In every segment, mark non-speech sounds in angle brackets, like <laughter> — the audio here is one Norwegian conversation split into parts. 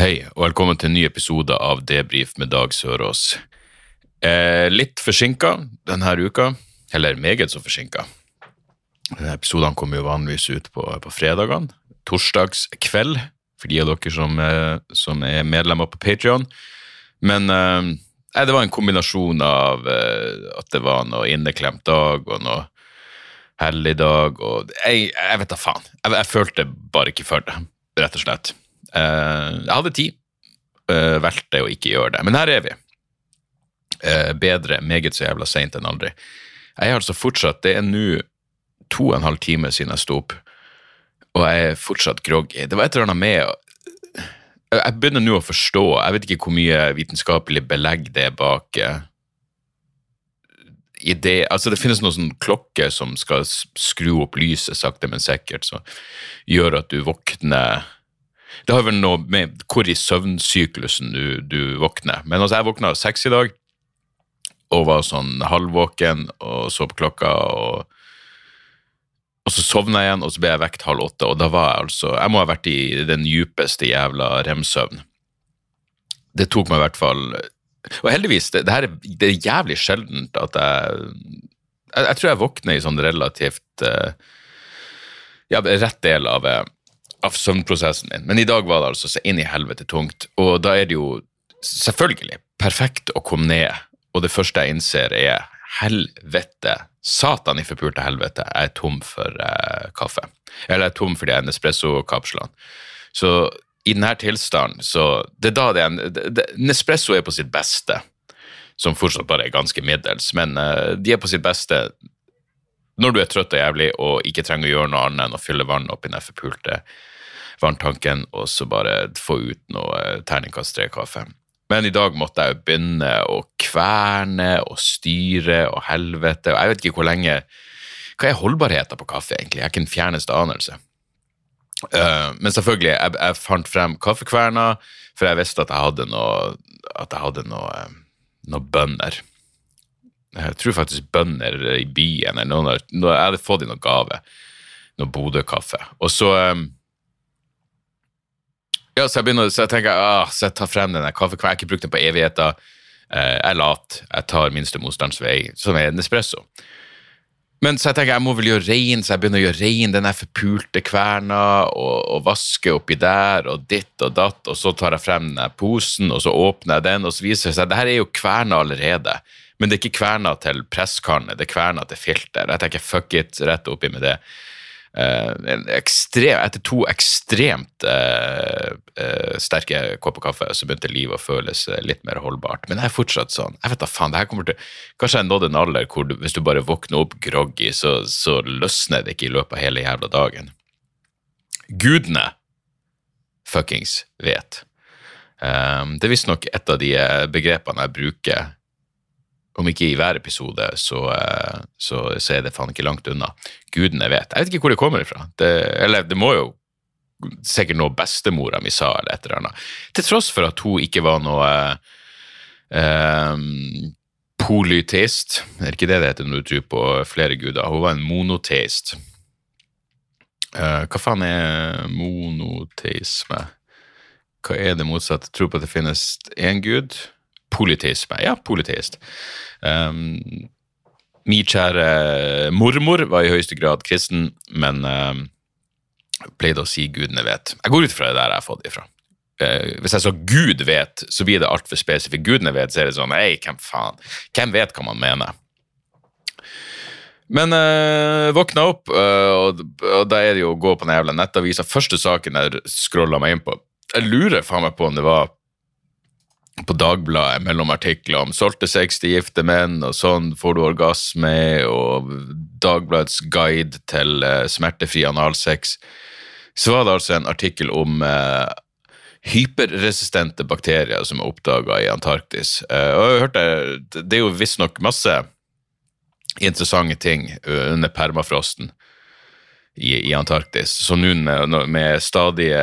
Hei, og velkommen til en ny episode av Debrif med Dag Sørås. Eh, litt forsinka denne uka, eller meget så forsinka. Episodene kommer jo vanligvis ut på, på fredagene, torsdags kveld, for de av dere som, eh, som er medlemmer på Patreon. Men eh, det var en kombinasjon av eh, at det var noe inneklemt dag og noe helligdag, og jeg, jeg vet da faen. Jeg, jeg følte bare ikke for det, rett og slett. Eh, jeg hadde tid, uh, valgte å ikke gjøre det. Men her er vi. Eh, bedre meget så jævla seint enn aldri. Jeg er altså fortsatt Det er nå to og en halv time siden jeg sto opp, og jeg er fortsatt groggy. Det var et eller annet med Jeg begynner nå å forstå. Jeg vet ikke hvor mye vitenskapelig belegg det er bak eh, i det, altså Det finnes noen sånn klokke som skal skru opp lyset sakte, men sikkert, som gjør at du våkner Det har vel noe med hvor i søvnsyklusen du, du våkner. Men altså, jeg våkna seks i dag, og var sånn halvvåken og så på klokka. og og så sovna jeg igjen, og så ble jeg vekt halv åtte, og da var jeg altså Jeg må ha vært i den djupeste jævla remsøvn. Det tok meg i hvert fall Og heldigvis, det, det her er, det er jævlig sjeldent at jeg Jeg, jeg tror jeg våkner i sånn relativt uh, Ja, rett del av, eh, av søvnprosessen din. Men i dag var det altså så inn i helvete tungt, og da er det jo selvfølgelig perfekt å komme ned, og det første jeg innser er helvete, satan i forpulte helvete, jeg er tom for eh, kaffe. Eller jeg er tom for de Nespresso-kapslene. Så i denne tilstanden, så det er da det er, Nespresso er på sitt beste, som fortsatt bare er ganske middels, men eh, de er på sitt beste når du er trøtt og jævlig og ikke trenger å gjøre noe annet enn å fylle vann opp i den forpulte vanntanken, og så bare få ut noe eh, terningkast tre-kaffe. Men i dag måtte jeg jo begynne å kverne og styre og helvete, og jeg vet ikke hvor lenge Hva er holdbarheten på kaffe, egentlig? Jeg har ikke den fjerneste anelse. Uh, men selvfølgelig, jeg, jeg fant frem kaffekverna, for jeg visste at jeg hadde noe, at jeg hadde noe, eh, noe bønner. Jeg tror faktisk bønder i byen, eller noen, jeg hadde fått i noen gave. Noe Bodø-kaffe. Og så eh, ja, så jeg begynner, så jeg tenker, ah, så jeg tar frem denne kaffekvelden. Jeg har ikke brukt den på evigheter. Eh, jeg lat. Jeg tar minste motstands vei, som er en espresso. Men så jeg tenker, jeg må vel gjøre rein, så jeg begynner å gjøre rein denne forpulte kverna, og, og vaske oppi der, og ditt og datt, og så tar jeg frem denne posen, og så åpner jeg den, og så viser det seg at det her er jo kverna allerede. Men det er ikke kverna til presskarne, det er kverna til filter. Jeg tenker, fuck it, rett oppi med det. Eh, ekstrem, etter to ekstremt eh, eh, sterke kopper kaffe, så begynte livet å føles litt mer holdbart. Men det er fortsatt sånn. Jeg vet da faen, det her kommer til Kanskje jeg nådde en alder hvor du, hvis du bare våkner opp groggy, så, så løsner det ikke i løpet av hele jævla dagen. Gudene fuckings vet. Um, det er visstnok et av de begrepene jeg bruker om ikke i hver episode, så, eh, så, så er det faen ikke langt unna. Gudene vet. Jeg vet ikke hvor det kommer ifra. Det, eller det må jo sikkert noe bestemora mi sa, eller et eller annet. Til tross for at hun ikke var noe eh, polyteist. Er ikke det det heter når du tror på flere guder? Hun var en monoteist. Eh, hva faen er monoteisme? Hva er det motsatte? Tror på at det finnes én gud? Polyteisme. Ja, politist. Um, min kjære mormor var i høyeste grad kristen, men um, pleide å si 'gudene vet'. Jeg går ut fra det der jeg har fått ifra. Uh, hvis jeg sa 'Gud vet', så blir det altfor spesifikt. 'Gudene vet', så er det sånn Nei, hvem faen? Hvem vet hva man mener? Men øh, våkna opp, øh, og, og da er det jo å gå på den jævla nettavisa. Første saken jeg scrolla meg inn på Jeg lurer faen meg på om det var på Dagbladet mellom artikler om solgte sex til gifte menn, og sånn får du orgasme, og Dagbladets guide til eh, smertefri analsex. Så var det altså en artikkel om eh, hyperresistente bakterier som er oppdaga i Antarktis. Uh, og jeg hørte, det, er jo visstnok masse interessante ting under permafrosten i, i Antarktis. Så nå med, med stadige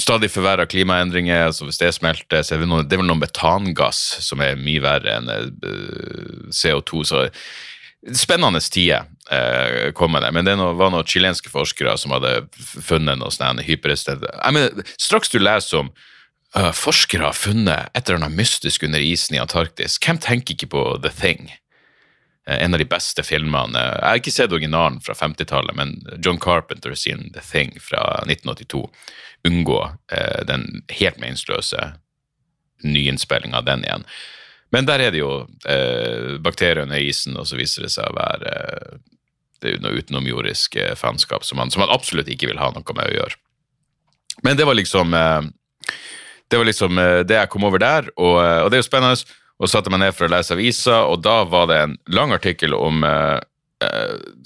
stadig forverra klimaendringer. altså Hvis det smelter, så er det, noen, det er vel noen metangass som er mye verre enn uh, CO2. så Spennende tider kommer det. Men det var noen chilenske forskere som hadde funnet noe sånn hyperresistent Straks du leser om uh, forskere har funnet et eller annet mystisk under isen i Antarktis, hvem tenker ikke på The Thing? En av de beste filmene Jeg har ikke sett originalen fra 50-tallet, men John Carpenter sin The Thing fra 1982 unngå eh, den helt meningsløse nyinnspillinga av den igjen. Men der er det jo eh, bakterier under isen, og så viser det seg å være eh, det er noe utenomjordisk eh, fanskap som man, som man, absolutt ikke vil ha noe med å gjøre. Men det var liksom eh, det var liksom eh, det jeg kom over der, og, og det er jo spennende. Og satte meg ned for å lese avisa, og da var det en lang artikkel om eh,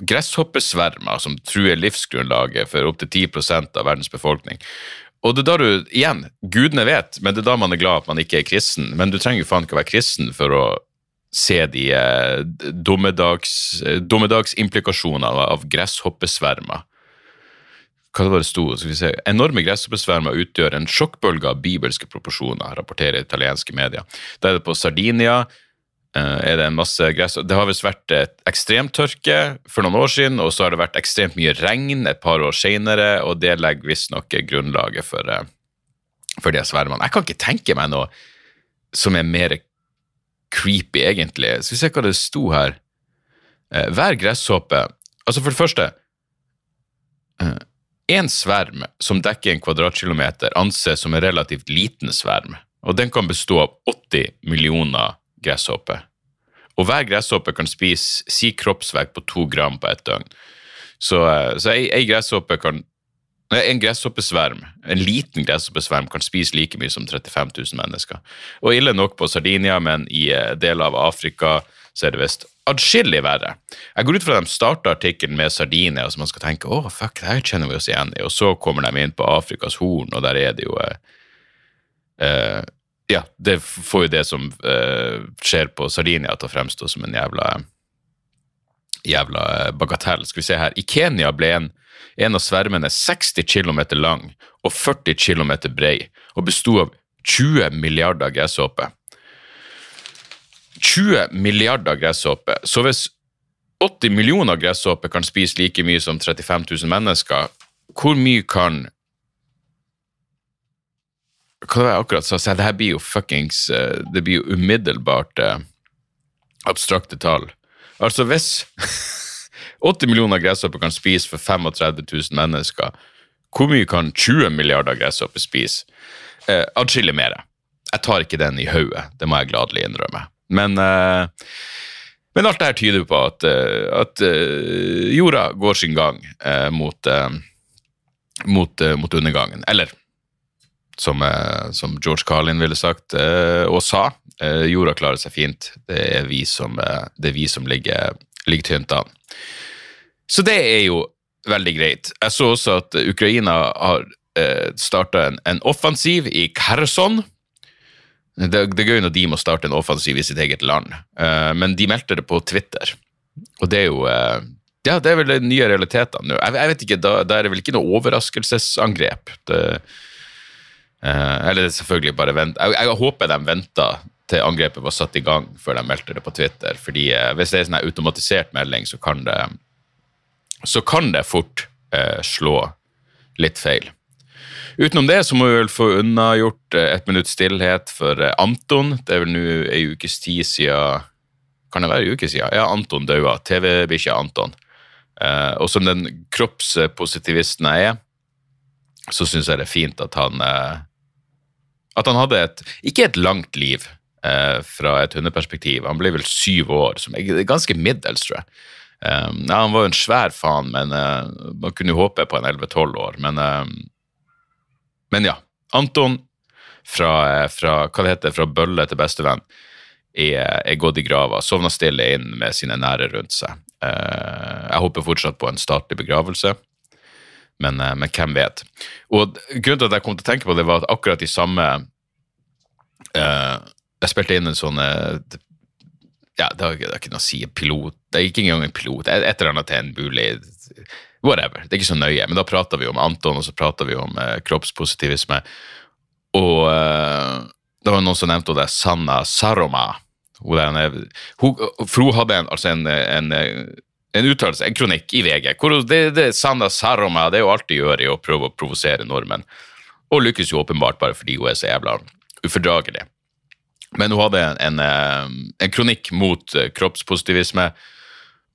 gresshoppesvermer som truer livsgrunnlaget for opptil 10% av verdens befolkning. Og det er da du, igjen, gudene vet, men det er da man er glad at man ikke er kristen. Men du trenger jo faen ikke å være kristen for å se de eh, dommedags, eh, dommedagsimplikasjonene av gresshoppesvermer. Hva det var det sto? Skal vi se. Enorme gresshoppesvermer utgjør en sjokkbølge av bibelske proporsjoner, rapporterer italienske medier. Da er det på Sardinia, Eh, er det en masse gress. Det har visst vært ekstremtørke for noen år siden, og så har det vært ekstremt mye regn et par år senere, og det legger visstnok grunnlaget for, eh, for de svermene. Jeg kan ikke tenke meg noe som er mer creepy, egentlig. Skal vi se hva det sto her. Eh, hver gresshoppe Altså, for det første En sverm som dekker en kvadratkilometer, anses som en relativt liten sverm, og den kan bestå av 80 millioner gresshoppe. Og hver gresshoppe kan spise si kroppsvekt på to gram på ett døgn. Så, eh, så ei, ei gresshoppe kan en gresshoppesverm, en liten gresshoppesverm kan spise like mye som 35 000 mennesker. Og ille nok på Sardinia, men i eh, deler av Afrika så er det visst adskillig verre. Jeg går ut fra at de starter artikkelen med Sardinia, så man skal tenke å fuck, det her kjenner vi oss igjen i. Og så kommer de inn på Afrikas Horn, og der er det jo eh, eh ja, det får jo det som eh, skjer på Sardinia til å fremstå som en jævla jævla eh, bagatell. Skal vi se her. I Kenya ble en, en av svermene 60 km lang og 40 km brei, og besto av 20 milliarder gresshopper. 20 milliarder gresshopper. Så hvis 80 millioner gresshopper kan spise like mye som 35 000 mennesker, hvor mye kan hva var jeg akkurat sa? Så det her blir jo fuckings eh, Det blir jo umiddelbart uh, abstrakte tall. Altså hvis <laughs> 80 millioner gresshopper kan spise for 35 000 mennesker, hvor mye kan 20 milliarder gresshopper spise? Atskillig mer. Jeg tar ikke den i hodet, det må jeg gladelig innrømme. Men, uh, men alt dette tyder på at, at jorda går sin gang mot, mot, mot undergangen. Eller som, eh, som, George Carlin ville sagt eh, og sa. Eh, jorda klarer seg fint. Det er vi som, det er vi som ligger, ligger tynt an. Så det er jo veldig greit. Jeg så også at Ukraina har starta en, en, offensiv i Kherson. Det, det, er gøy når de må starte en offensiv i sitt eget land, men de meldte det på Twitter. Og det er jo ja, det er vel de nye realitetene nå. Jeg, jeg, vet ikke, da, da, er det vel ikke noe overraskelsesangrep. Det, uh, eller selvfølgelig bare vent. Jeg, jeg, håper de venta til angrepet var satt i gang før de meldte det på Twitter. fordi Hvis det er en sånn automatisert melding, så kan det, så kan det fort slå litt feil. Utenom det så må vi vel få unnagjort eh, et minutts stillhet for eh, Anton. Det er vel nå ei ukes tid siden Kan det være ei uke siden? Ja, Anton daua. TV-bikkja Anton. Eh, og som den kroppspositivisten jeg er, så syns jeg det er fint at han at han hadde et Ikke et langt liv fra et hundeperspektiv. Han ble vel syv år, som er ganske middels, tror jeg. Um, ja, han var jo en svær faen, men uh, man kunne jo håpe på en 11-12 år. Men, men, ja. Anton fra, fra, hva det heter, fra bølle til bestevenn er, er gått i grava. Sovna stille inn med sine nære rundt seg. Uh, jeg håper fortsatt på en statlig begravelse. Men, eh, men hvem vet. Og grunnen til at jeg kom til å tenke på det, var at akkurat de samme eh, Jeg spilte inn en sånn eh, ja, det har, ikke noe å si, pilot Det er ikke engang en pilot, et eller annet til en mulig Whatever, det er ikke så nøye. Men da prata vi om Anton, og så prata vi om eh, kroppspositivisme. Og eh, det var noen som nevnte det, Sanna Saroma. Hun, er hun, for hun hadde en, altså en, en, en uttalelse, en kronikk i VG, hvor det, det Sanna Saroma det hun alltid gjør, i å prøve å provosere nordmenn. Og lykkes jo åpenbart bare fordi hun er så jævla ufordragelig. Men hun hadde en, en, eh, en kronikk mot eh, kroppspositivisme.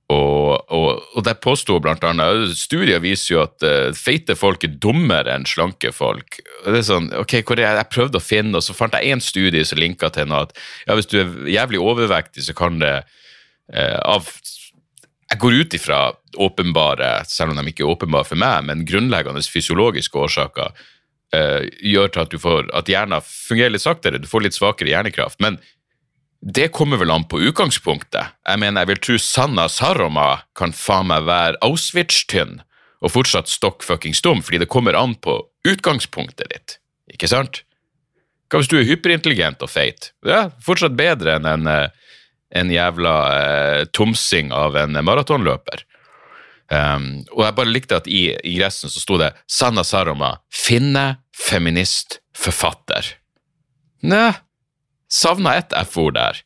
Og, og, og der påsto blant annet Studier viser jo at uh, feite folk er dummere enn slanke folk. Og det er sånn, ok, hvor er jeg? jeg prøvde å finne, og så fant jeg én studie som linka til noe at ja, hvis du er jævlig overvektig, så kan det uh, av Jeg går ut ifra åpenbare, selv om de ikke er åpenbare for meg, men grunnleggende fysiologiske årsaker uh, gjør til at, du får, at hjernen fungerer litt saktere, du får litt svakere hjernekraft. men det kommer vel an på utgangspunktet. Jeg mener, jeg vil tro Sanna Saroma kan faen meg være Auschwitz-tynn og fortsatt stokk fuckings dum, fordi det kommer an på utgangspunktet ditt, ikke sant? Hva hvis du er hyperintelligent og feit? Ja, fortsatt bedre enn en, eh, en jævla eh, tomsing av en maratonløper. Um, og jeg bare likte at i ingressen så sto det 'Sanna Saroma, finne, feminist, forfatter'. Nei, Savna ett F-ord der.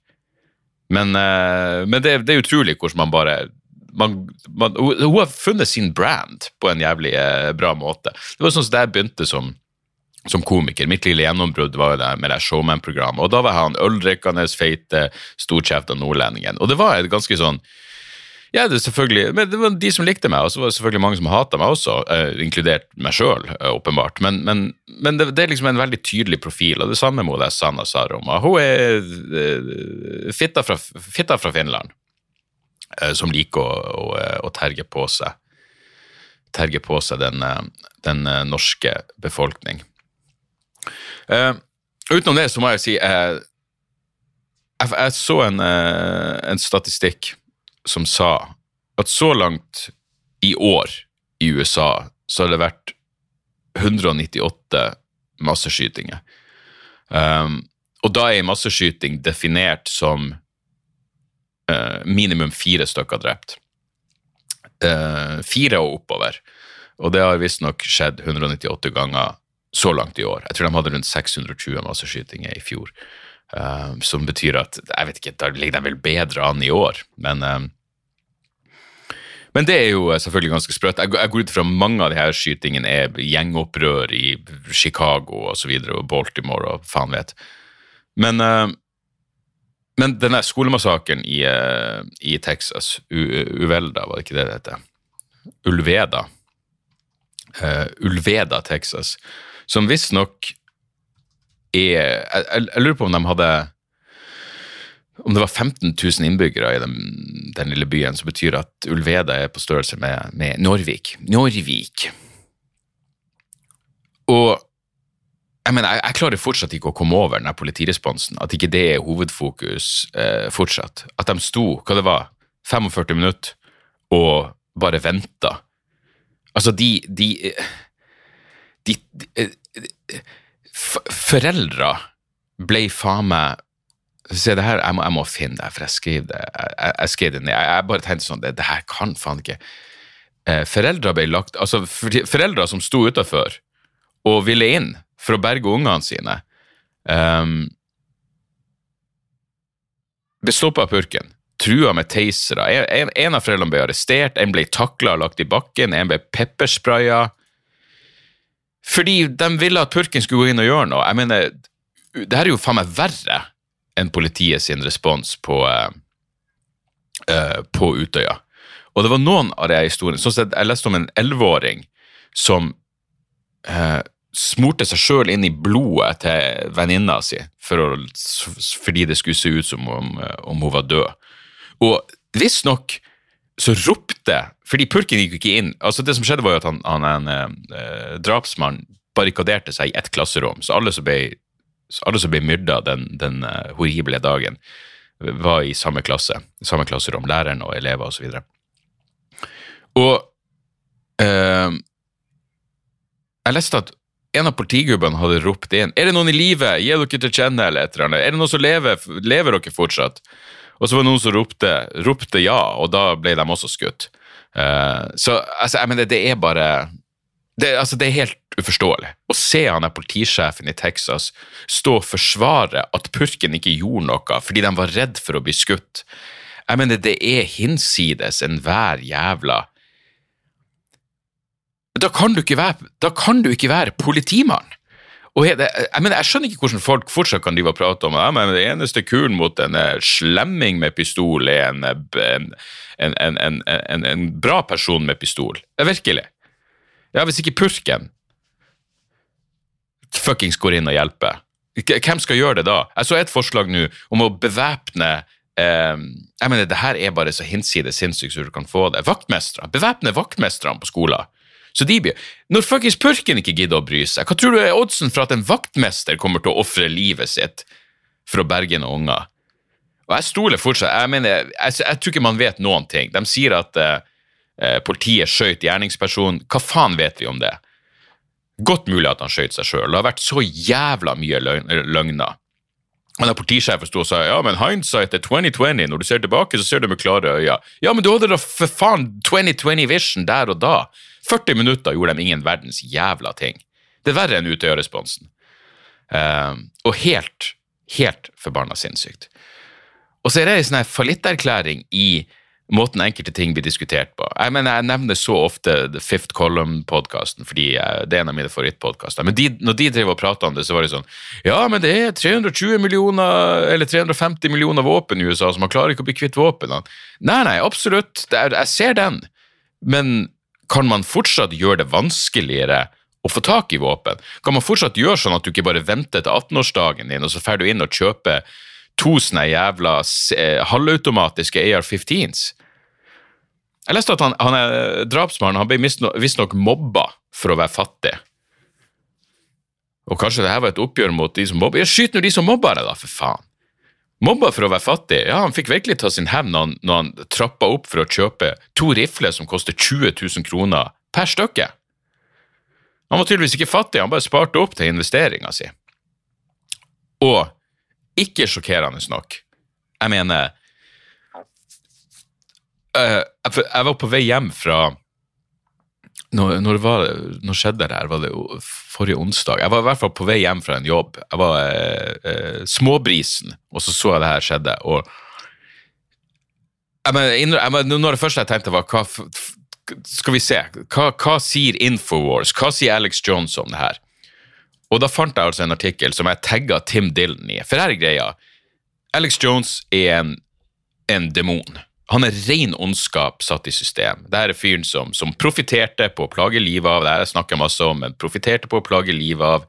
Men, uh, men det, det, er utrolig hvordan man bare man, man, hun, har funnet sin brand på en jævlig uh, bra måte. Det var sånn som jeg begynte som, som komiker. Mitt lille gjennombrudd var jo det med det showman-programmet. Og da var han øldrikkende, feite, storkjefta nordlendingen. Og det var et ganske sånn ja, det er selvfølgelig, men det var de som likte meg, og så var det selvfølgelig mange som hata meg også, uh, inkludert meg sjøl, uh, eh, åpenbart. Men, men, men det, det, er liksom en veldig tydelig profil, og det samme må det Sanna Saroma. Hun er uh, fitta, fra, fitta, fra, Finland, som liker å, å, å, terge på seg terge på seg den, den norske befolkning. utenom det så må jeg si jeg, jeg så en, en statistikk som sa at så langt i år i USA så har det vært 198 masseskytinger. Um, og da er masseskyting definert som uh, minimum fire stykker drept. Uh, fire og oppover. Og det har visstnok skjedd 198 ganger så langt i år. Jeg tror de hadde rundt 620 masseskytinger i fjor. Uh, som betyr at jeg vet ikke, Da ligger de vel bedre an i år, men, uh, men det er jo selvfølgelig ganske sprøtt. Jeg, jeg går ut fra mange av de her skytingene er gjengopprør i Chicago og så videre, og Baltimore og faen vet. Men, uh, men denne skolemassakren i, i Texas, U Uvelda, var det ikke det det heter? Ulveda. Ulveda, Texas, som visstnok er jeg, jeg, lurer på om de hadde Om det var 15 000 innbyggere i den, den lille byen, som betyr at Ulveda er på størrelse med, med Norvik. Norvik. Og jeg mener, jeg, jeg, klarer fortsatt ikke å komme over den politiresponsen. At ikke det er hovedfokus eh, fortsatt. At de sto, hva det var, 45 minutter og bare venta. Altså, de, de, de, de Foreldre ble faen meg Se, det her, jeg må, jeg må finne det, for jeg skrev det jeg, jeg skrev det ned. Jeg, jeg bare tenkte sånn Det, det her kan faen ikke eh, Foreldre ble lagt Altså, foreldre som sto utafor og ville inn for å berge ungene sine, um, ble stoppa av purken. Trua med tasere. En, en, av foreldrene ble arrestert, en ble takla og lagt i bakken, en ble pepperspraya. Fordi de ville at purken skulle gå inn og gjøre noe. Jeg mener, det her er jo faen meg verre enn politiet sin respons på, uh, på Utøya. Og det var noen av de historiene sånn Jeg leste om en elleveåring som uh, smurte seg sjøl inn i blodet til venninna si for å, fordi det skulle se ut som om, om hun var død. Og visstnok så ropte Fordi purken gikk jo ikke inn. altså Det som skjedde, var jo at han, han en eh, drapsmann barrikaderte seg i ett klasserom. Så alle som ble, alle som ble myrda den, den uh, horrible dagen, var i samme klasse, samme klasserom. Læreren og elever osv. Og, så og eh, Jeg leste at en av politigubbene hadde ropt inn Er det noen i live? Gi dere til kjenne, eller et eller annet. Er det noen som lever? Lever dere fortsatt? Og så var det noen som ropte, ropte ja, og da ble de også skutt. Eh, så altså, jeg mener, det er bare det, altså, det er helt uforståelig. Å se han er politisjefen i Texas stå og forsvare at purken ikke gjorde noe fordi de var redd for å bli skutt. Jeg mener, det er hinsides enhver jævla da kan du ikke være, da kan du ikke være politimann. Og jeg, jeg, mener, jeg skjønner ikke hvordan folk fortsatt kan drive og prate om det. Men det eneste kuren mot en eh, slemming med pistol er en, en, en, en, bra person med pistol. Virkelig. Ja, hvis ikke purken fuckings går inn og hjelper, hvem skal gjøre det da? Jeg så et forslag nå om å bevæpne eh, Jeg mener, det her er bare så hinsides sinnssykt som du kan få det. Vaktmestere. Bevæpne vaktmesterne på skolen. Så de Når fuckings purken ikke gidder å bry seg, hva tror du er oddsen for at en vaktmester kommer til å ofre livet sitt for å berge noen unger? Og jeg stoler fortsatt Jeg mener, jeg, jeg, tror ikke man vet noen ting. De sier at eh, politiet skjøt gjerningspersonen. Hva faen vet vi om det? Godt mulig at han skjøt seg sjøl. Det har vært så jævla mye løgner. Men da Politisjefen sto og sa ja, men hindsight er 2020, når du ser tilbake, så ser du med klare øyne. Ja, men du hadde da for faen 2020 vision der og da. 40 minutter gjorde de ingen verdens jævla ting. Det er verre enn Utøya-responsen. Uh, og helt, helt forbanna sinnssykt. Og så er det en sånn fallitterklæring i måten enkelte ting blir diskutert på. Jeg mener, jeg nevner så ofte The Fifth Column-podkasten, fordi det er en av mine favorittpodkaster. Men de, når de drev og prata om det, så var det sånn Ja, men det er 320 millioner, eller 350 millioner våpen i USA, så man klarer ikke å bli kvitt våpnene. Nei, nei, absolutt, jeg ser den. Men kan man fortsatt gjøre det vanskeligere å få tak i våpen? Kan man fortsatt gjøre sånn at du ikke bare venter til 18-årsdagen din, og så drar du inn og kjøper to sånne jævla eh, halvautomatiske AR-15s? Jeg leste at han, han er drapsmannen han ble visstnok mobba for å være fattig. Og kanskje det her var et oppgjør mot de som mobber? Ja, skyt nå de som mobber deg, da, for faen! Mobba for å være fattig? Ja, han fikk virkelig ta sin hevn når, når, han trappa opp for å kjøpe to rifler som koster 20 000 kroner per stykke. Han var tydeligvis ikke fattig, han bare sparte opp til investeringa si. Og ikke sjokkerende nok, jeg mener uh, Jeg var på vei hjem fra når, når, var, når, skjedde det her? Var det forrige onsdag? Jeg var i hvert fall på vei hjem fra en jobb. Jeg var eh, eh, småbrisen, og så så jeg det her skjedde. og jeg mener, jeg mener, når det første jeg tenkte, var hva, Skal vi se. Hva, hva sier Infowars? Hva sier Alex Jones om det her? Og da fant jeg altså en artikkel som jeg tagga Tim Dylan i. For her er greia. Alex Jones er en, en demon. Han er ren ondskap satt i system. Det er fyren som, som profitterte på å plage livet av det her jeg snakker masse om, men profitterte på å plage livet av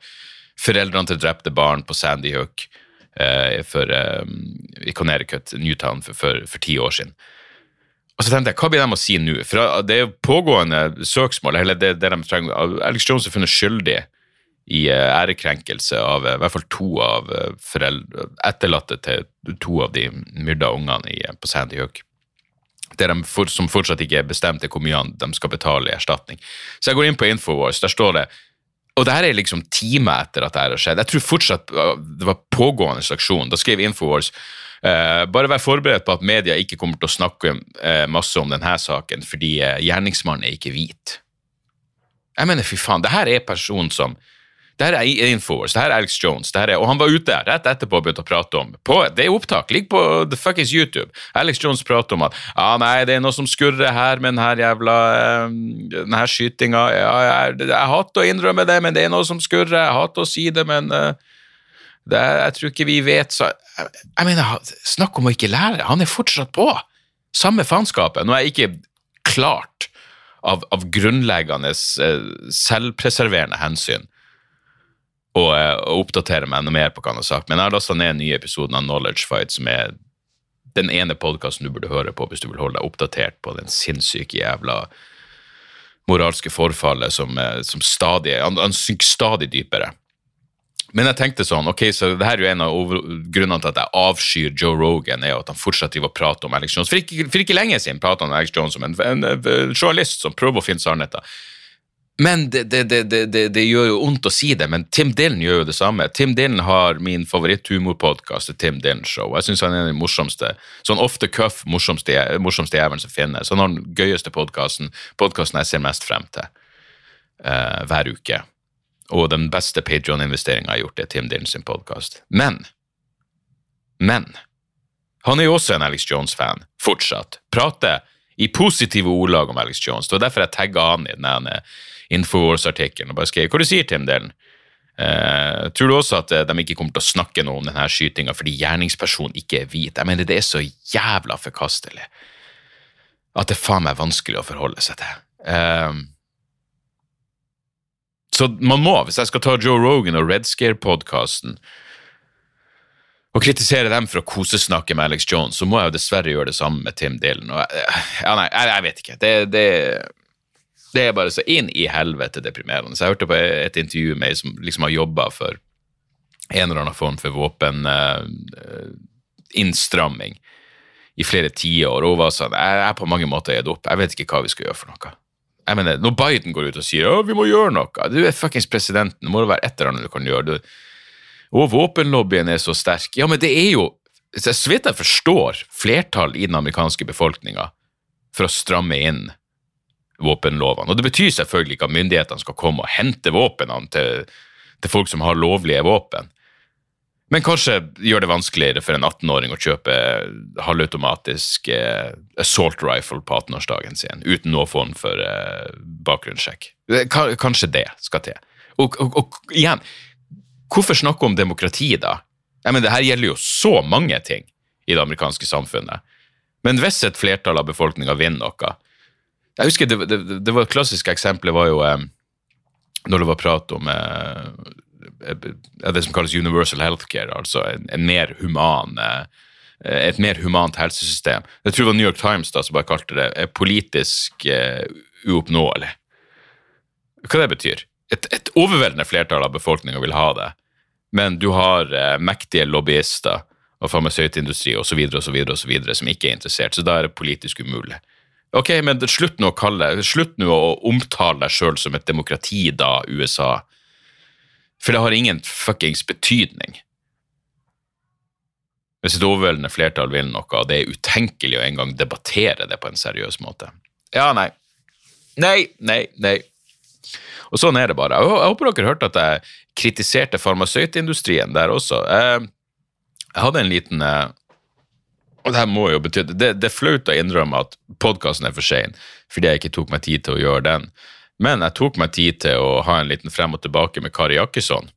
foreldrene til drepte barn på Sandy Hook eh, for, eh, i Connecticut, Newtown, for, for, for, ti år siden. Og så tenkte jeg, Hva blir de å si nå? For Det er pågående søksmål. eller det, det de trenger, Alex Jones er funnet skyldig i eh, ærekrenkelse av eh, i hvert fall to av eh, foreldre, etterlatte til to av de myrda ungene på Sandy Hook for, som fortsatt ikke er bestemt, er hvor mye de skal betale i erstatning. Så jeg går inn på Infowars, der står det og det her er liksom timer etter at det her har skjedd. Jeg tror fortsatt det var pågående aksjon. Da skrev Infowars uh, bare vær forberedt på at media ikke kommer til å snakke uh, masse om denne saken, fordi uh, gjerningsmannen er ikke hvit. Jeg mener, fy faen, det her er personen som det her er Infowars, det her er Alex Jones, det her er, og han var ute rett etterpå og begynte å prate om på, Det er opptak, ligger på the fuckings YouTube. Alex Jones prater om at ja, nei, det er noe som skurrer her med denne jævla um, den her skytinga. Ja, jeg, jeg, hater å innrømme det, men det er noe som skurrer. Jeg hater å si det, men uh, det, jeg tror ikke vi vet så Jeg, jeg mener, snakk om å ikke lære. Han er fortsatt på. Samme faenskapet. Nå er jeg ikke klart av, av grunnleggende uh, selvpreserverende hensyn og, eh, og oppdatere meg enda mer på hva han har sagt. Men jeg har lasta ned en ny episode av Knowledge Fight, som er den ene podkasten du burde høre på hvis du vil holde deg oppdatert på den sinnssyke jævla moralske forfallet som, eh, som stadig han, han synker stadig dypere. Men jeg tenkte sånn, ok, så det her er jo en av grunnene til at jeg avskyr Joe Rogan, er at han fortsatt driver og prater om Alex Jones. For ikke, for ikke lenge siden pratet han om Alex Jones som en, en, en, journalist som prøver å finne sannheten. Men det, det, det, det, gjør jo vondt å si det, men Tim Dylan gjør jo det samme. Tim Dylan har min favoritthumorpodkast, Tim Dylan Show. Jeg syns han er den morsomste, sånn off the cuff morsomste, morsomste jævelen som finnes. Han har den gøyeste podkasten, podkasten jeg ser mest frem til uh, hver uke. Og den beste Patrion-investeringa jeg har gjort, er Tim Dylan sin podkast. Men, men han er jo også en Alex Jones-fan, fortsatt. Prater i positive ordlag om Alex Jones. Det var derfor jeg tagga han i den Infowars-artikkelen og bare skrev hva du sier til Dylan. Uh, tror du også at uh, de ikke kommer til å snakke noe om denne skytinga fordi gjerningspersonen ikke er hvit? Jeg mener, det er så jævla forkastelig at det er faen meg vanskelig å forholde seg til. Uh, så man må, hvis jeg skal ta Joe Rogan og Red Scare-podkasten kritisere dem for å kosesnakke med Alex Jones, så må jeg jo dessverre gjøre det samme med Tim Dylan. Og, ja, nei, jeg, jeg vet ikke. Det, det, det, er bare så inn i helvete deprimerende. Så jeg hørte på et intervju med ei som liksom har jobba for en eller annen form for våpeninnstramming uh, i flere tiår, og hun var sånn Jeg er på mange måter gitt opp. Jeg vet ikke hva vi skal gjøre for noe. Jeg mener, Når Biden går ut og sier ja, vi må gjøre noe Du er fuckings presidenten, det må være et eller annet du kan gjøre. Du, og våpenlobbyen er så sterk. Ja, men det er jo, så vidt jeg forstår, flertall i den amerikanske befolkninga for å stramme inn våpenlovene. Og det betyr selvfølgelig ikke at myndighetene skal komme og hente våpnene til, til folk som har lovlige våpen. Men kanskje gjør det vanskeligere for en 18-åring å kjøpe halvautomatisk eh, assault rifle på 18-årsdagen sin uten noen form for eh, bakgrunnssjekk. Kanskje det skal til. Og, og, og, igjen, Hvorfor snakke om demokrati, da? Jeg mener, det her gjelder jo så mange ting i det amerikanske samfunnet. Men hvis et flertall av befolkninga vinner noe Jeg husker det, det, det var et klassisk eksempel var jo eh, når det var prat om eh, det som kalles universal healthcare, altså en, en mer human eh, et mer humant helsesystem. Jeg tror det var New York Times da som bare kalte det eh, politisk uh, uoppnåelig. Hva det betyr? Et, et overveldende flertall av befolkninga vil ha det, men du har eh, mektige lobbyister og farmasøytindustri osv. som ikke er interessert, så da er det politisk umulig. Ok, men slutt nå å, kalle, slutt nå å omtale deg sjøl som et demokrati, da, USA. For det har ingen fuckings betydning. Hvis et overveldende flertall vil noe, og det er utenkelig å engang debattere det på en seriøs måte. Ja, nei. Nei, nei, nei. Og sånn er det bare. Jeg håper dere hørte at jeg kritiserte farmasøytindustrien der også. Jeg hadde en liten eh, og det her må jo bety det, det er flaut å innrømme at podkasten er for sein, fordi jeg ikke tok meg tid til å gjøre den. Men jeg tok meg tid til å ha en liten frem og tilbake med Kari Jakkesson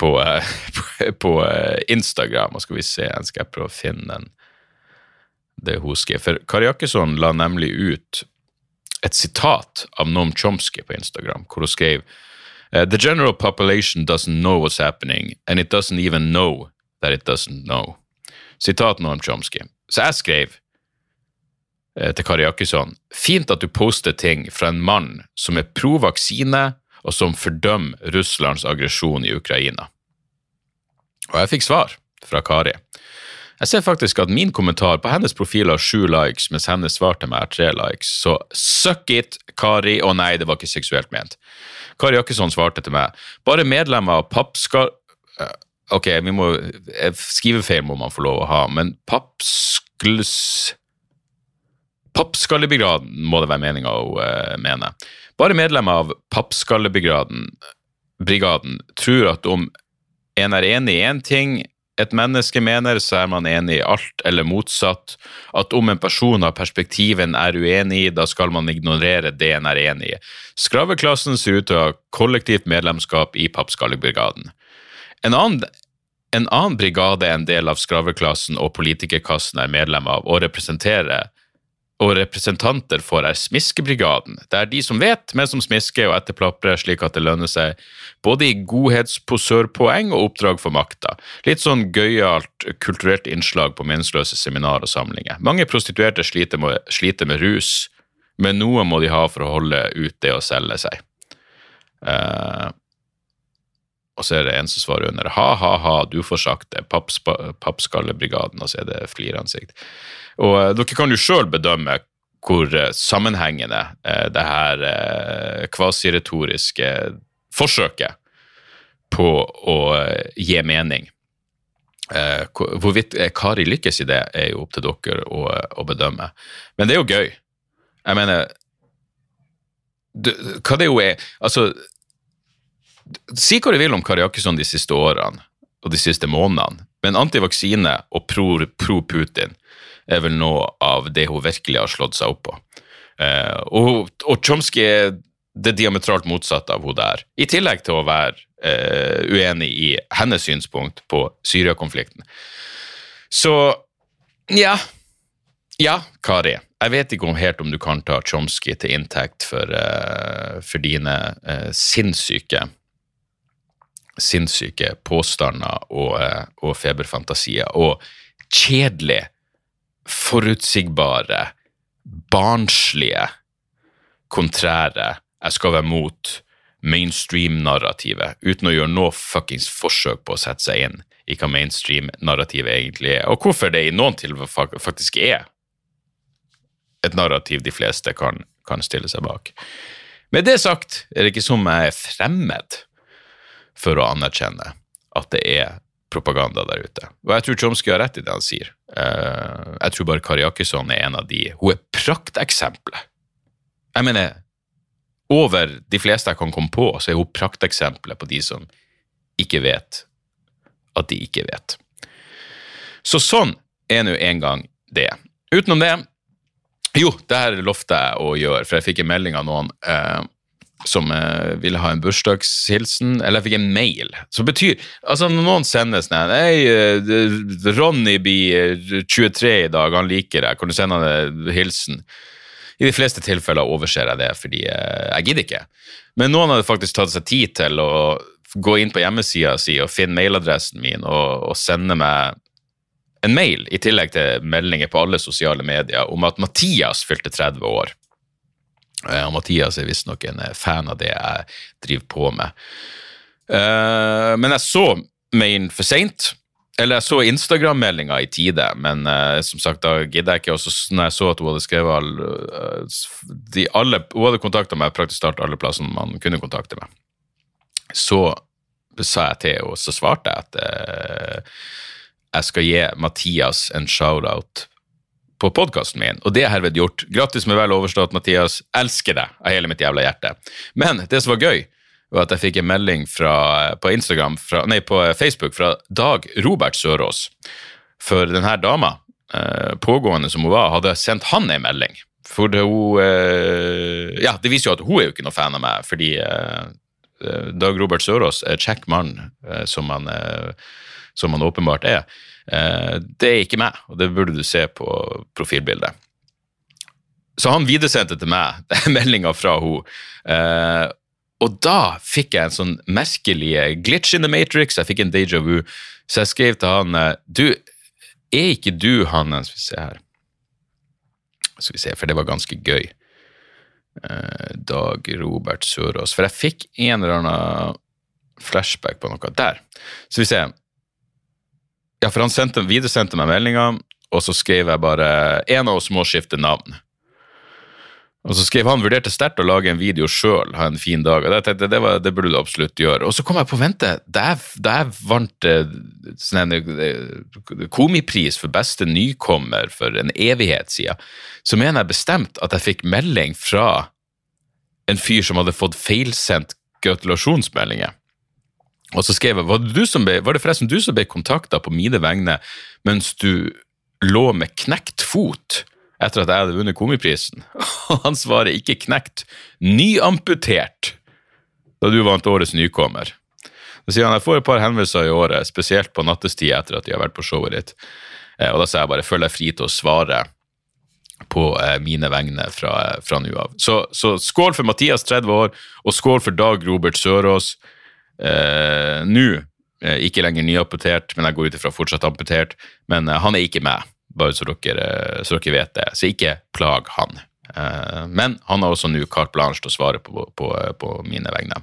på, eh, på, <laughs> på eh, Instagram. Og skal vi se, jeg skal prøve å finne den. Det hun skrev. For Kari Jakkesson la nemlig ut et sitat av Noam Chomsky på Instagram, hvor hun skrev uh, The general population doesn't know what's happening, and it doesn't even know that it doesn't know. Sitat Noam Chomsky. Så jeg skrev uh, til Kari Jakkesson Fint at du poster ting fra en mann som er pro vaksine, og som fordømmer Russlands aggresjon i Ukraina. Og jeg fikk svar fra Kari. Jeg ser faktisk at min kommentar på hennes profil har sju likes, mens hennes svar til meg er tre likes. Så suck it, Kari. Å nei, det var ikke seksuelt ment. Kari Jakkesson svarte til meg. Bare medlemmer av pappskall... Eh, ok, vi må Skrivefeil må man få lov å ha, men pappskls... Pappskallebrigaden må det være meninga å uh, mene. Bare medlemmer av Pappskallebrigaden brigaden, tror at om en er enig i én ting, et menneske mener, så er man enig i alt, eller motsatt. At om en person har perspektiv en er uenig i, da skal man ignorere det en er enig i. Skraveklassen ser ut til å ha kollektivt medlemskap i Pappskallebrigaden. En annen, en annen brigade en del av skraveklassen og politikerkassen er medlem av, og representerer og representanter for er Smiskebrigaden. Det er de som vet, men som smisker og etterplaprer slik at det lønner seg, både i godhetsposørpoeng og oppdrag for makta. Litt sånn gøyalt kulturelt innslag på meningsløse seminar og samlinger. Mange prostituerte sliter med, sliter med rus, men noe må de ha for å holde ut det å selge seg. Uh, og så er det en som svarer under ha-ha-ha, du får sagt det, Pappskallebrigaden, og så er det fliransikt. Og uh, dere kan jo sjøl bedømme hvor eh, sammenhengende eh, det her eh, kvasiretoriske forsøket på å eh, gi mening eh, Hvorvidt eh, Kari lykkes i det, er jo opp til dere å, å bedømme. Men det er jo gøy. Jeg mener du, Hva det jo er Altså, si hva du vil om Kari Jakkesson de siste årene og de siste månedene, men antivaksine og pro- pro-Putin er vel noe av det hun virkelig har slått seg opp på. Eh, og, og Chomsky er det diametralt motsatte av hun der, i tillegg til å være eh, uenig i hennes synspunkt på Syria-konflikten. Så ja. Ja, Kari. Jeg vet ikke om helt om du kan ta Chomsky til inntekt for, uh, for dine uh, sinnssyke sinnssyke påstander og, eh, og feberfantasier, og kjedelig, forutsigbare, barnslige, kontrære jeg skal være mot mainstream-narrativet, uten å gjøre noe fuckings forsøk på å sette seg inn i hva mainstream-narrativet egentlig er, og hvorfor det i noen tilfeller faktisk er et narrativ de fleste kan, kan stille seg bak. Med det sagt er det ikke som jeg er fremmed for å anerkjenne at det er propaganda der ute. Og jeg tror Tromsø har rett i det han sier. Eh, jeg tror bare Kari Jakkesson er en av de Hun er prakteksempelet. Jeg mener, over de fleste jeg kan komme på, så er hun prakteksempelet på de som ikke vet at de ikke vet. Så sånn er nå en gang det. Utenom det Jo, det her lovte jeg å gjøre, for jeg fikk en melding av noen eh, som eh, ville ha en bursdagshilsen, eller jeg fikk en mail. Som betyr Altså, når noen sender sånn Hei, eh, Ronny blir eh, 23 i dag, han liker deg, kan du sende han en hilsen? I de fleste tilfeller overser jeg det, fordi eh, jeg gidder ikke. Men noen hadde faktisk tatt seg tid til å gå inn på hjemmesida si og finne mailadressen min og, og sende meg en mail, i tillegg til meldinger på alle sosiale medier, om at Mathias fylte 30 år. Eh, Og Mathias er visstnok en eh, fan av det jeg driver på med. Eh, men jeg så Maine for seint. Eller jeg så Instagram-meldinga i tide, men som sagt, da gidder jeg ikke. Og når jeg så at hun hadde skrevet alle, Hun hadde kontakta meg praktisk talt alle plassene man kunne kontakte meg. Så sa jeg til henne, og så svarte jeg at jeg skal gi Mathias en shout-out på podkasten min, og det er herved gjort. Grattis med vel overstått, Mathias. Elsker deg av hele mitt jævla hjerte. Men det som var gøy, var at jeg fikk en melding fra, på fra, nei, på Facebook fra Dag Robert Sørås. For denne dama, eh, pågående som hun var, hadde sendt han en melding. For det, hun eh, Ja, det viser jo at hun er jo ikke noe fan av meg, fordi eh, Dag Robert Sørås er kjekk mann, som han som han åpenbart er. Eh, det er ikke meg, og det burde du se på profilbildet. Så han videresendte til meg <laughs> meldinga fra henne. Eh, og da fikk jeg en sånn merkelig glitch in the matrix, jeg fikk en deja vu. Så jeg skrev til han eh, Du, er ikke du han Skal vi se her. Skal vi se, for det var ganske gøy. Dag Robert Sørås. For jeg fikk en eller annen flashback på noe. Der. Så vi ser. Ja, for han sendte, videresendte meg meldinga, og så skrev jeg bare en av oss må skifte navn. Og så skrev han vurderte sterkt å lage en video sjøl, ha en fin dag. Og jeg tenkte, det, var, det burde du absolutt gjøre. Og så kom jeg på vente. Da jeg, vant komipris for beste nykommer for en evighet siden, så mener jeg bestemt at jeg fikk melding fra en fyr som hadde fått feilsendt gratulasjonsmeldinger. Og så skrev jeg, var det, ble, var det forresten du som ble kontakta på mine vegne mens du lå med knekt fot etter at jeg hadde vunnet komiprisen? <laughs> Og han svarer ikke knekt, nyamputert, da du vant årets nykommer. Så sier han jeg får et par henvendelser i året, spesielt på nattestid etter at de har vært på showet ditt. Eh, Og da sier jeg bare føler jeg fri til å svare på eh, mine vegne fra, fra nå av. Så, så skål for Mathias, 30 år, og skål for Dag Robert Sørås. Eh, Nå eh, ikke lenger nyamputert, men jeg går ut ifra fortsatt amputert. Men eh, han er ikke med, bare så dere, eh, så dere vet det. Så ikke plag han. Eh, men han har også nå carte blanche til å svare på, på, på mine vegne.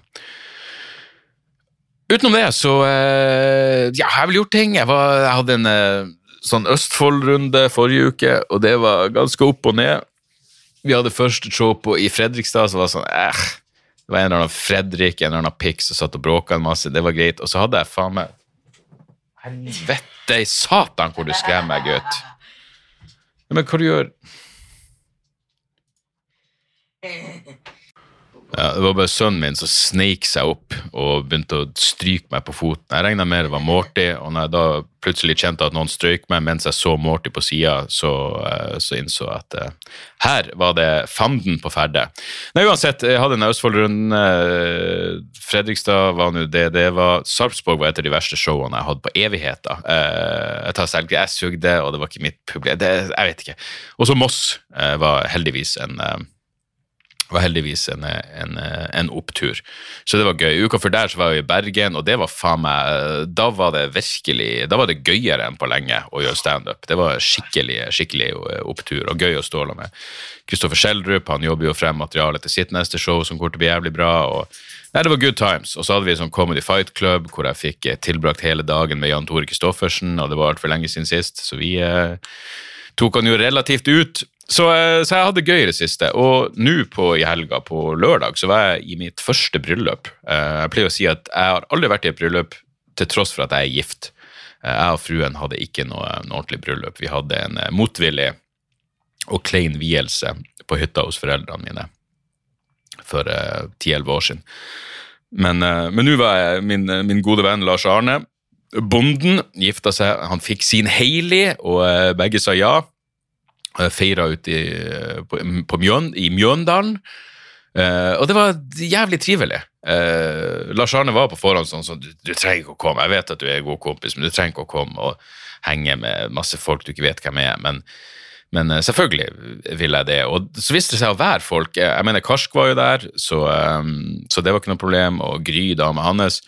Utenom det, så eh, Ja, jeg har vel gjort ting. Jeg, var, jeg hadde en sånn Østfold-runde forrige uke, og det var ganske opp og ned. Vi hadde første show på, i Fredrikstad, så var det sånn eh, Det var en eller annen Fredrik, en eller annen pikk som satt og bråka en masse. Det var greit. Og så hadde jeg faen meg Helvete i satan hvor du skremmer meg, gutt. Men hva du gjør ja, Det var bare sønnen min som sneik seg opp og begynte å stryke meg på foten. Jeg regna med det var Morty, og når jeg da plutselig kjente at noen strøyk meg mens jeg så Morty på sida, så, eh, så innså jeg at uh, her var det fanden på ferde. Nei, uansett, jeg hadde en Østfold-runde. Uh, Fredrikstad var nå det. Det var Sarpsborg var et av de verste showene jeg hadde på evigheter. Uh, jeg tar selv, jeg sugde, og det var ikke mitt publikum. Jeg vet ikke. Og så Moss var heldigvis en var heldigvis en, en, en, opptur. Så det var gøy. Uka før der så var jeg i Bergen, og det var faen meg Da var det virkelig Da var det gøyere enn på lenge å gjøre standup. Det var skikkelig skikkelig opptur, og gøy å ståle med Kristoffer Schjelderup. Jobber jo frem materiale til sitt neste show, som kommer til å bli jævlig bra. og Nei, Det var good times. Og så hadde vi sånn Comedy Fight Club, hvor jeg fikk tilbrakt hele dagen med Jan Tore Kristoffersen, og det var altfor lenge siden sist, så vi eh, tok han jo relativt ut. Så, eh, så, jeg hadde gøy i det siste. Og nå i helga, på lørdag, så var jeg i mitt første bryllup. Eh, jeg pleier å si at jeg har aldri vært i et bryllup til tross for at jeg er gift. Eh, jeg og fruen hadde ikke noe, noe ordentlig bryllup. Vi hadde en motvillig og klein vielse på hytta hos foreldrene mine for ti-elleve år siden. Men nå var jeg min, min, gode venn Lars Arne. Bonden gifta seg, han fikk sin Hailey, og begge sa ja feira ute på, på Mjøn, i Mjøndalen. Uh, og det var jævlig trivelig. Uh, Lars Arne var på forhånd sånn sånn du, du, trenger ikke å komme. Jeg vet at du er en god kompis, men du trenger ikke å komme og henge med masse folk du ikke vet hvem er. Men, men uh, selvfølgelig vil jeg det. Og så viste det seg å være folk. Jeg mener, Karsk var jo der, så, um, så det var ikke noe problem. Og Gry, dama hans.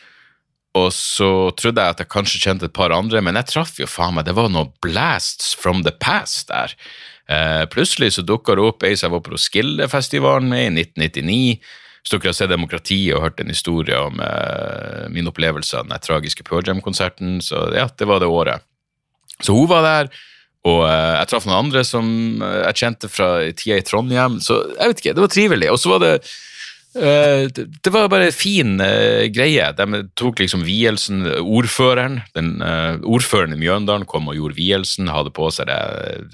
Og så trodde jeg at jeg kanskje kjente et par andre, men jeg traff jo faen meg Det var noe blasts from the past der. Eh, plutselig så dukka det opp ei som jeg var på Roskilde-festivalen med i 1999. Hvis dere har sett Demokrati og hørt en historie om eh, min opplevelse av den tragiske Pearl Jam-konserten, så ja, det var det året. Så hun var der, og eh, jeg traff noen andre som eh, jeg kjente fra tida i Trondheim, så jeg vet ikke, det var trivelig. Og så var det det var bare en fin uh, greie. De tok liksom vielsen Ordføreren den, uh, ordføreren i Mjøndalen kom og gjorde vielsen, hadde på seg det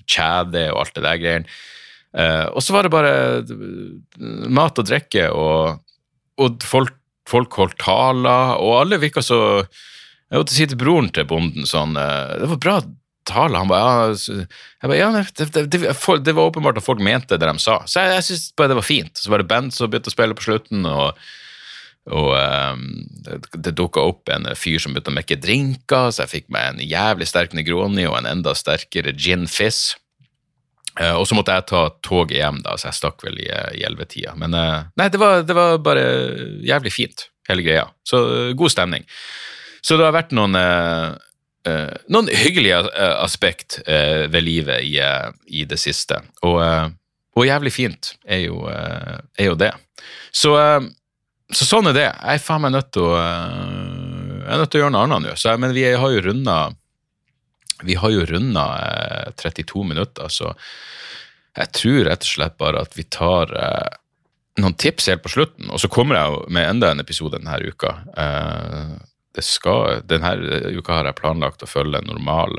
kjedet og alt det der greiene. og så var det bare mat og drikke, og, og folk, folk, holdt taler, og alle virka så Jeg måtte si til broren til bonden sånn Det var bra tale. Han bare, ja, ba, ja det, det, det, var åpenbart at folk mente det de sa. Så jeg, jeg syns bare det var fint. Så var det band som begynte å spille på slutten, og, og um, det, det dukka opp en fyr som begynte å mekke drinker, så jeg fikk meg en jævlig sterk Negroni og en enda sterkere gin fizz. Uh, og så måtte jeg ta toget hjem, da, så jeg stakk vel i ellevetida. Men uh, nei, det var, det var, bare jævlig fint, hele greia. Så uh, god stemning. Så det har vært noen uh, noen hyggelige uh, aspekt uh, ved livet i, i, det siste. Og, og jævlig fint er jo, er jo det. Så, så, sånn er det. Jeg er faen meg nødt til å jeg er nødt til å gjøre noe annet nå. Men vi har jo runda vi har jo runda 32 minutter, så jeg tror rett og slett bare at vi tar noen tips helt på slutten, og så kommer jeg med enda en episode denne uka. Uh, det skal, denne uka har jeg planlagt å følge en normal,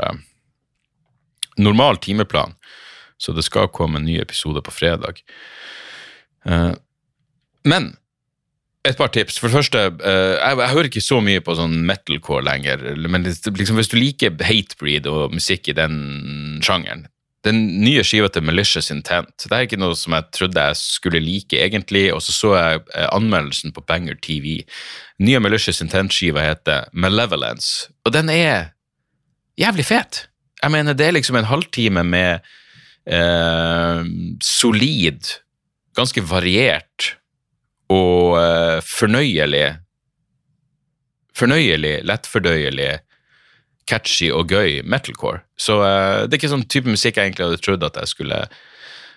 normal timeplan, så det skal komme en ny episode på fredag. Eh, men et par tips. For det første, eh, jeg, jeg hører ikke så mye på sånn metalcore lenger. Men liksom, hvis du liker hatebreed og musikk i den sjangeren, den nye skiva til Malicious Intent det er ikke noe som jeg trodde jeg skulle like egentlig, og så så jeg eh, anmeldelsen på Banger TV. Nye Malicious Intent-skiva heter Malevolence, og den er jævlig fet. Jeg mener, det er liksom en halvtime med eh, solid, ganske variert og eh, fornøyelig Fornøyelig, lettfordøyelig catchy og gøy metalcore. Så uh, det er ikke sånn type musikk jeg egentlig hadde trodd at jeg skulle,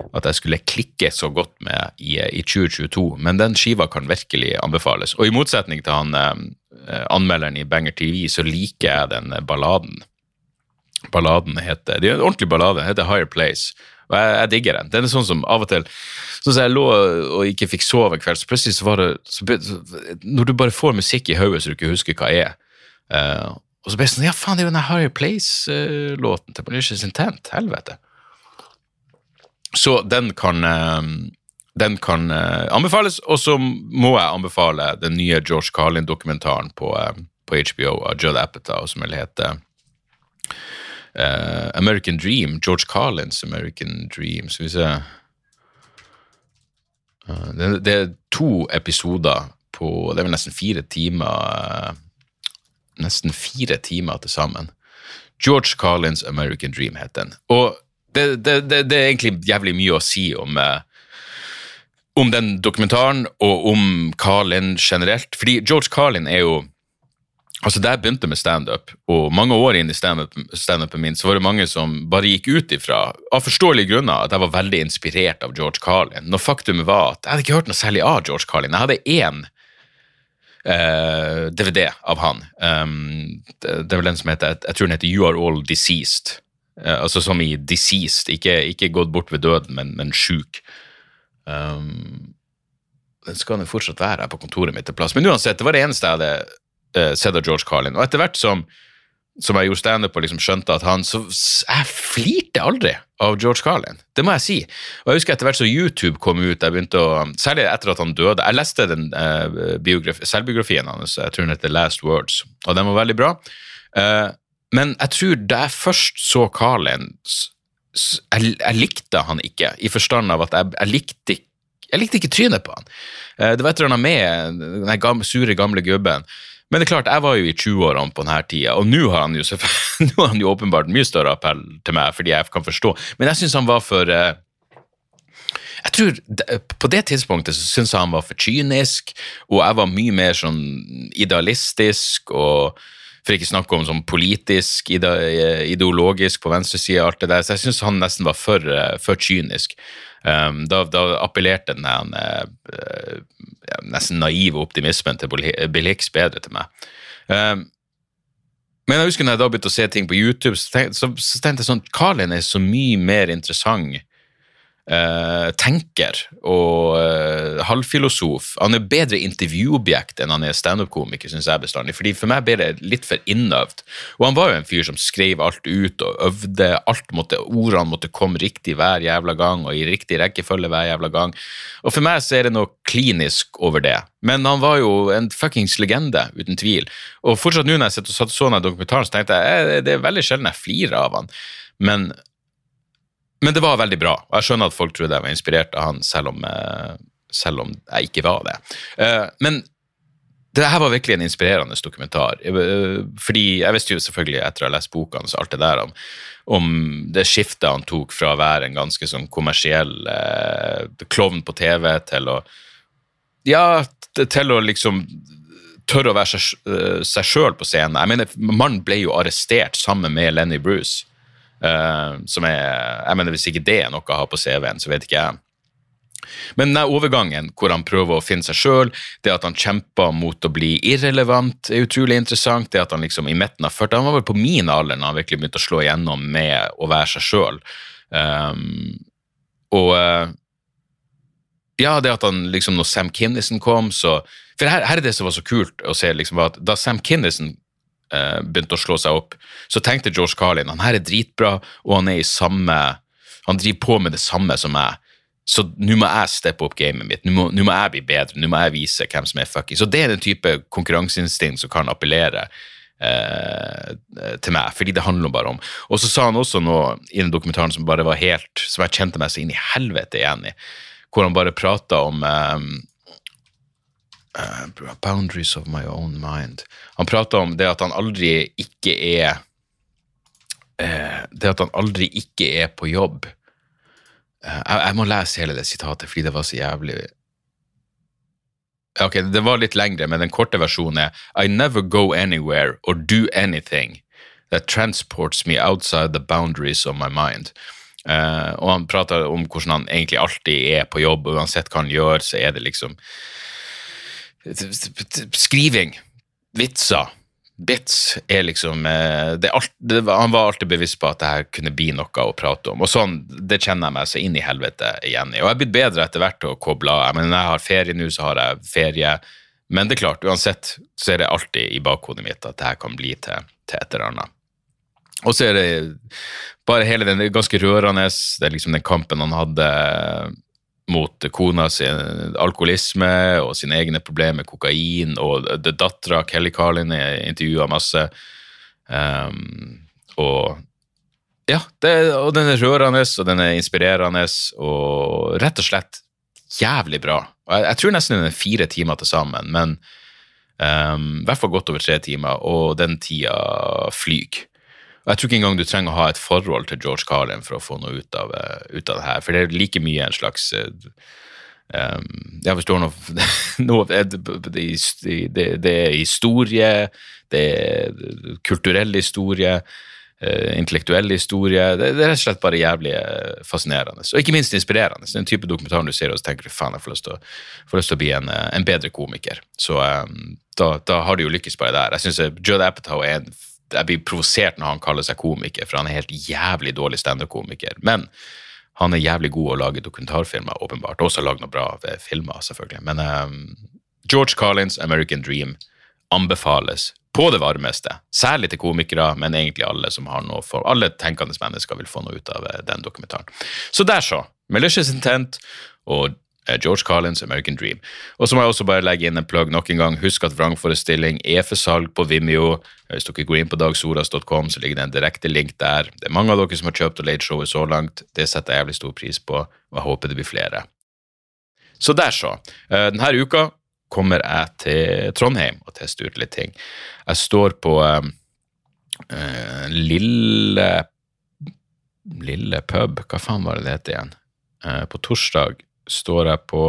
at jeg skulle klikke så godt med i, i, 2022, men den skiva kan virkelig anbefales. Og i motsetning til han uh, anmelderen i Banger TV, så liker jeg den balladen. Balladen heter Det er en ordentlig ballade, heter Higher Place. Og jeg, jeg digger den. Den er sånn som av og til Sånn som jeg lå og ikke fikk sove en kveld, så plutselig så var det så, Når du bare får musikk i hodet så du ikke husker hva er, eh, og så ble jeg sånn Ja, faen, det er jo den Higher Place-låten til Malicious Intent. Helvete. Så den kan eh, den kan eh, anbefales, og så må jeg anbefale den nye George Carlin-dokumentaren på, eh, på HBO av Judd Apatow, som vel heter uh, American Dream. George Carlins American Dream. Skal vi se uh, det, det er to episoder på Det er vel nesten fire timer eh, Nesten fire timer til sammen. George Carlins American Dream heter den. Og det, det, det, det er egentlig jævlig mye å si om eh, om den dokumentaren og om Carlin generelt. Fordi George Carlin er jo Altså, der jeg begynte med standup, og mange år inn i standupen stand min, så var det mange som bare gikk ut ifra, av forståelige grunner, at jeg var veldig inspirert av George Carlin. Når faktumet var at jeg hadde ikke hørt noe særlig av George Carlin. Jeg hadde én eh, DVD av han. Um, det, det er vel den som heter Jeg tror den heter You Are All Diseased. Eh, altså som i diseased, ikke, ikke gått bort ved døden, men, men sjuk. Um, den skal jo fortsatt være her på kontoret mitt til plass. Men uansett, det var det eneste jeg hadde eh, sett av George Carlin. Og etter hvert som, som jeg gjorde standup på, liksom skjønte at han Så jeg flirte aldri av George Carlin. Det må jeg si. Og jeg husker etter hvert som YouTube kom ut, jeg begynte å Særlig etter at han døde. Jeg leste den eh, selvbiografien hans, jeg tror den heter Last Words, og den var veldig bra. Eh, men jeg tror da jeg først så Carlin jeg, jeg likte han ikke, i forstand av at jeg, jeg likte ikke jeg likte ikke trynet på han. Eh, Det var et eller annet med den sure, gamle gubben. Men det er klart, jeg var jo i 20-årene på denne tida, og nå har <laughs> har han jo åpenbart mye større appell til meg, fordi jeg kan forstå. Men jeg syns han var for eh, jeg tror På det tidspunktet så syntes jeg han var for kynisk, og jeg var mye mer sånn idealistisk og for ikke snakke om sånn politisk, ideologisk på venstresida, alt det der. Så jeg syns han nesten var for, eh, for kynisk. Um, da, da appellerte den uh, nesten naive optimismen til Bill Hicks bedre til meg. Um, men jeg husker når jeg da begynte å se ting på YouTube, så tenkte, så, så tenkte jeg sånn Carlin er så mye mer interessant eh, tenker og eh, halvfilosof. Han er bedre intervjuobjekt enn han er standup-komiker, syns jeg bestandig. fordi For meg ble det litt for innøvd. Og han var jo en fyr som skrev alt ut og øvde. alt måtte, Ordene måtte komme riktig hver jævla gang og i riktig rekkefølge hver jævla gang. Og for meg så er det noe klinisk over det. Men han var jo en fuckings legende, uten tvil. Og fortsatt nå når jeg satt og så den dokumentaren, så tenkte jeg eh, det er veldig sjelden jeg flirer av han. Men men det var veldig bra. og Jeg skjønner at folk trodde jeg var inspirert av han, selv om, eh, selv om jeg ikke var det. Eh, Men det her var virkelig en inspirerende dokumentar. Eh, Fordi jeg visste jo selvfølgelig etter å ha lest boka hans alt det der om, om det skiftet han tok fra å være en ganske sånn kommersiell eh, klovn på TV til å Ja, til å liksom tørre å være seg, sjøl på scenen. Jeg mener, Mannen ble jo arrestert sammen med Lenny Bruce. Eh, som er, jeg mener Hvis ikke det er noe å ha på CV-en, så vet ikke jeg. Men den overgangen hvor han prøver å finne seg sjøl, det at han kjemper mot å bli irrelevant, er utrolig interessant. Det at han liksom i midten av 40 Han var vel på min alder når han virkelig begynte å slå igjennom med å være seg sjøl. og eh, ja, det at han liksom når Sam Kinnison kom, så For her, her er det som var så kult å se, liksom, var at da Sam Kinnison eh, begynte å slå seg opp, så tenkte George Carlin han her er dritbra, og han er i samme Han driver på med det samme som meg. Så nå må jeg steppe opp gamet mitt. Nå må, må jeg bli bedre. Nå må jeg vise hvem som er fucking Så det er den type konkurranseinstinkt som kan appellere eh, til meg, fordi det handler bare om Og så sa han også noe i den dokumentaren som bare var helt Som jeg kjente meg så inn i helvete igjen i, hvor han bare prata om eh, eh, Boundaries of my own mind. Han prata om det at han aldri ikke er uh, Det at han aldri ikke er på jobb. Uh, jeg, jeg må lese hele det sitatet fordi det var så jævlig Ok, det var litt lengre, men den korte versjonen er I never go anywhere or do anything that transports me outside the boundaries of my mind. Eh, og han prater om hvordan han egentlig alltid er på jobb, uansett hva han gjør, så er det liksom skriving, vitser, Bits er liksom eh, det det, Han var alltid bevisst på at det her kunne bli noe å prate om. Og sånn, Det kjenner jeg meg så inn i helvete igjen i. Og jeg er blitt bedre etter hvert til å koble av. Mener, Når jeg har ferie nå, så har jeg ferie. Men det er klart, uansett så er det alltid i bakhodet mitt at det her kan bli til, til et eller annet. Og så er det bare hele den ganske rørende. Det er liksom den kampen han hadde mot kona sin alkoholisme og sine egne problemer med kokain, og dattera Kelly Carlin intervjua masse. Um, og ja, det, og den er rørende, og den er inspirerende, og rett og slett jævlig bra. Jeg, jeg tror nesten den er fire timer til sammen, men um, hvert fall godt over tre timer, og den tida flyr. Og jeg tror ikke engang du trenger å ha et forhold til George Carlin for å få noe ut av, eh, ut av det her, for det er like mye en slags eh, um, Jeg forstår noe, <laughs> noe det, det, det, er historie, det er kulturell historie, uh, intellektuell historie. Det, det er rett og slett bare jævlig eh, fascinerende. Og ikke minst inspirerende. Den type dokumentar du ser og tenker du faen, jeg får lyst til å, bli en, eh, en bedre komiker. Så um, da, da har du jo lykkes bare der. Jeg syns Judd Apatow er en jeg blir provosert når han kaller seg komiker, for han er helt jævlig dårlig standup-komiker. Men han er jævlig god å lage dokumentarfilmer, åpenbart. Også lage noe bra eh, filmer, selvfølgelig. Men um, George Collins, American Dream anbefales på det varmeste. Særlig til komikere, men egentlig alle som har noe for Alle tenkende mennesker vil få noe ut av eh, den dokumentaren. Så der, så. Malicious Intent og George Carlins American Dream. Og så må jeg også bare legge inn en plugg nok en gang. Husk at vrangforestilling er for salg på Vimeo. Hvis dere går inn på dagsoras.com, så ligger det en direkte link der. Det er mange av dere som har kjøpt og leid showet så langt. Det setter jeg jævlig stor pris på, og jeg håper det blir flere. Så der, så. Eh, Denne uka kommer jeg til Trondheim og tester ut litt ting. Jeg står på um, uh, lille Lille pub, hva faen var det det het igjen? Uh, på torsdag står jeg på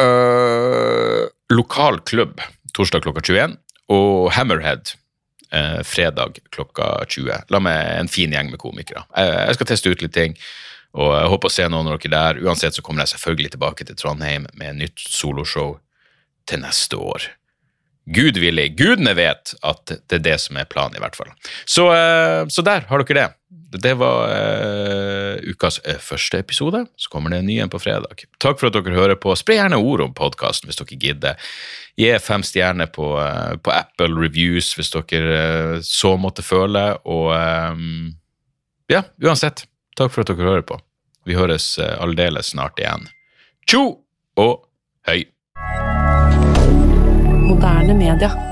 øh, lokal klubb torsdag klokka 21, og Hammerhead øh, fredag klokka 20. La meg en fin gjeng med komikere. Jeg, jeg skal teste ut litt ting, og jeg håper å se noen av dere der. Uansett så kommer jeg selvfølgelig tilbake til Trondheim med nytt soloshow til neste år. Gud villig. Gudene vet at det er det som er planen, i hvert fall. Så, eh, så der har dere det. Det var ukas eh, første episode. Så kommer det en ny en på fredag. Takk for at dere hører på. Spre gjerne ord om podkasten hvis dere gidder. Gi fem stjerner på, eh, på Apple Reviews hvis dere eh, så måtte føle. Og ja, uansett, takk for at dere hører på. Vi høres aldeles snart igjen. Tjo og høy! Moderne media.